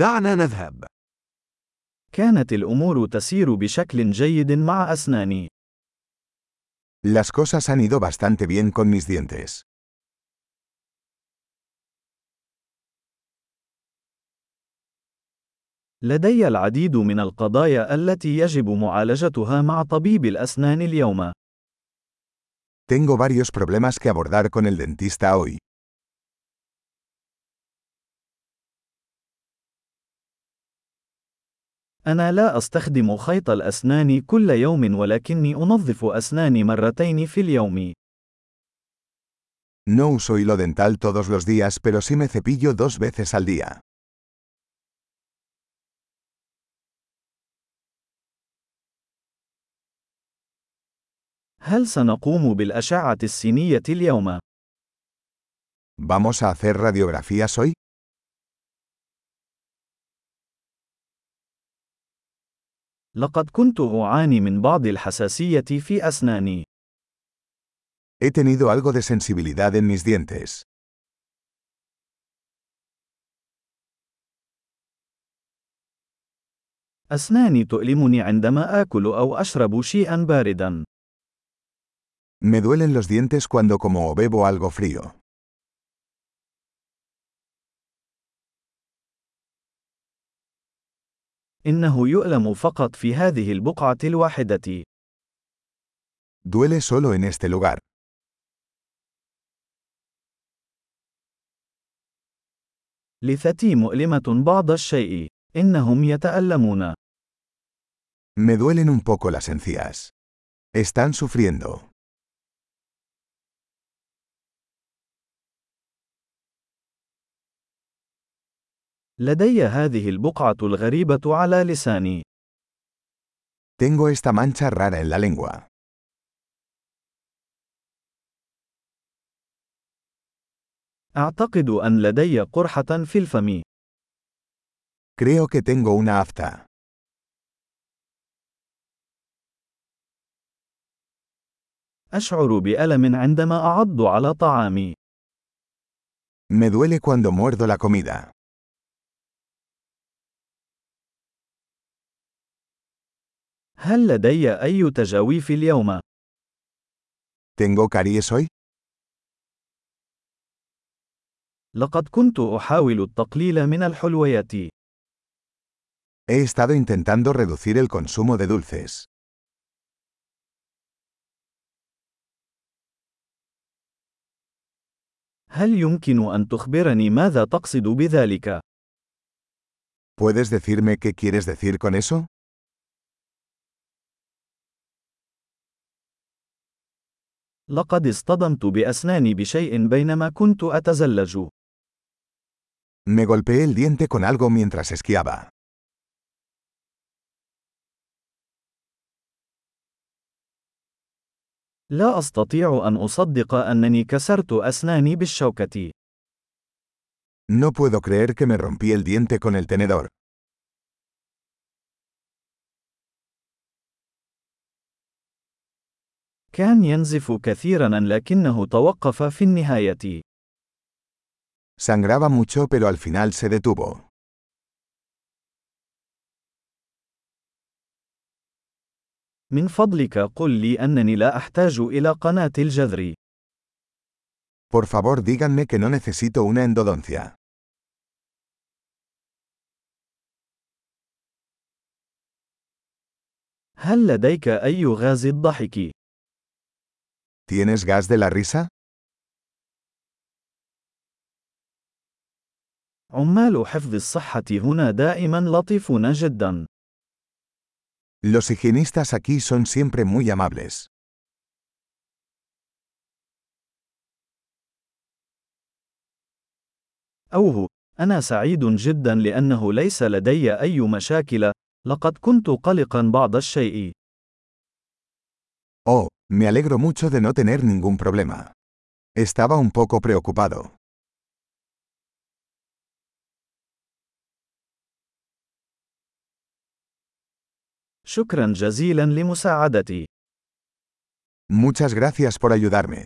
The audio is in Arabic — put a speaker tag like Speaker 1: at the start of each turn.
Speaker 1: دعنا نذهب.
Speaker 2: كانت الأمور تسير بشكل جيد مع أسناني.
Speaker 3: Las cosas han ido bastante bien con mis dientes.
Speaker 2: لدي العديد من القضايا التي يجب معالجتها مع طبيب الأسنان اليوم.
Speaker 3: Tengo varios problemas que abordar con el dentista hoy.
Speaker 2: أنا لا أستخدم خيط الأسنان كل يوم ولكني أنظف أسناني مرتين في اليوم.
Speaker 3: No uso hilo dental todos los días pero sí me cepillo dos veces al día.
Speaker 2: هل سنقوم بالأشعة السينية اليوم؟
Speaker 3: ¿Vamos a hacer radiografías hoy?
Speaker 2: لقد كنت أعاني من بعض الحساسية في أسناني.
Speaker 3: He tenido algo de sensibilidad en mis dientes.
Speaker 2: أسناني تؤلمني عندما آكل أو أشرب شيئا باردا.
Speaker 3: Me duelen los dientes cuando como o bebo algo frío.
Speaker 2: إنه يؤلم فقط في هذه البقعة الواحدة.
Speaker 3: Duele solo en este lugar.
Speaker 2: لثتي مؤلمة بعض الشيء. إنهم يتألمون.
Speaker 3: Me duelen un poco las encías. Están sufriendo.
Speaker 2: لدي هذه البقعة الغريبة على لساني.
Speaker 3: Tengo esta mancha rara en la lengua.
Speaker 2: أعتقد أن لدي قرحة في الفم.
Speaker 3: Creo que tengo una afta.
Speaker 2: أشعر بألم عندما أعض على طعامي.
Speaker 3: Me duele cuando muerdo la comida.
Speaker 2: هل لدي أي تجاويف اليوم؟
Speaker 3: ¿Tengo caries hoy?
Speaker 2: لقد كنت أحاول التقليل من الحلويات.
Speaker 3: He estado intentando reducir el consumo de dulces.
Speaker 2: هل يمكن أن تخبرني ماذا تقصد بذلك؟
Speaker 3: ¿Puedes decirme qué quieres decir con eso?
Speaker 2: لقد اصطدمت بأسناني بشيء بينما كنت أتزلج.
Speaker 3: Me golpeé el diente con algo mientras esquiaba.
Speaker 2: لا أستطيع أن أصدق أنني كسرت أسناني بالشوكة.
Speaker 3: No puedo creer que me rompí el diente con el tenedor.
Speaker 2: كان ينزف كثيرا لكنه توقف في النهاية.
Speaker 3: Sangraba mucho pero al final se detuvo.
Speaker 2: من فضلك قل لي أنني لا أحتاج إلى قناة الجذر.
Speaker 3: Por favor díganme que no necesito una endodoncia.
Speaker 2: هل لديك أي غاز الضحك؟
Speaker 3: ¿Tienes gas de la risa?
Speaker 2: عمال حفظ الصحة هنا دائما لطيفون جدا.
Speaker 3: Los higienistas aquí son siempre muy amables.
Speaker 2: أوه، أنا سعيد جدا لأنه ليس لدي أي مشاكل، لقد كنت قلقا بعض الشيء.
Speaker 3: Oh, me alegro mucho de no tener ningún problema. Estaba un poco preocupado.
Speaker 2: شكرا جزيلا لمساعدتي.
Speaker 3: Muchas gracias por ayudarme.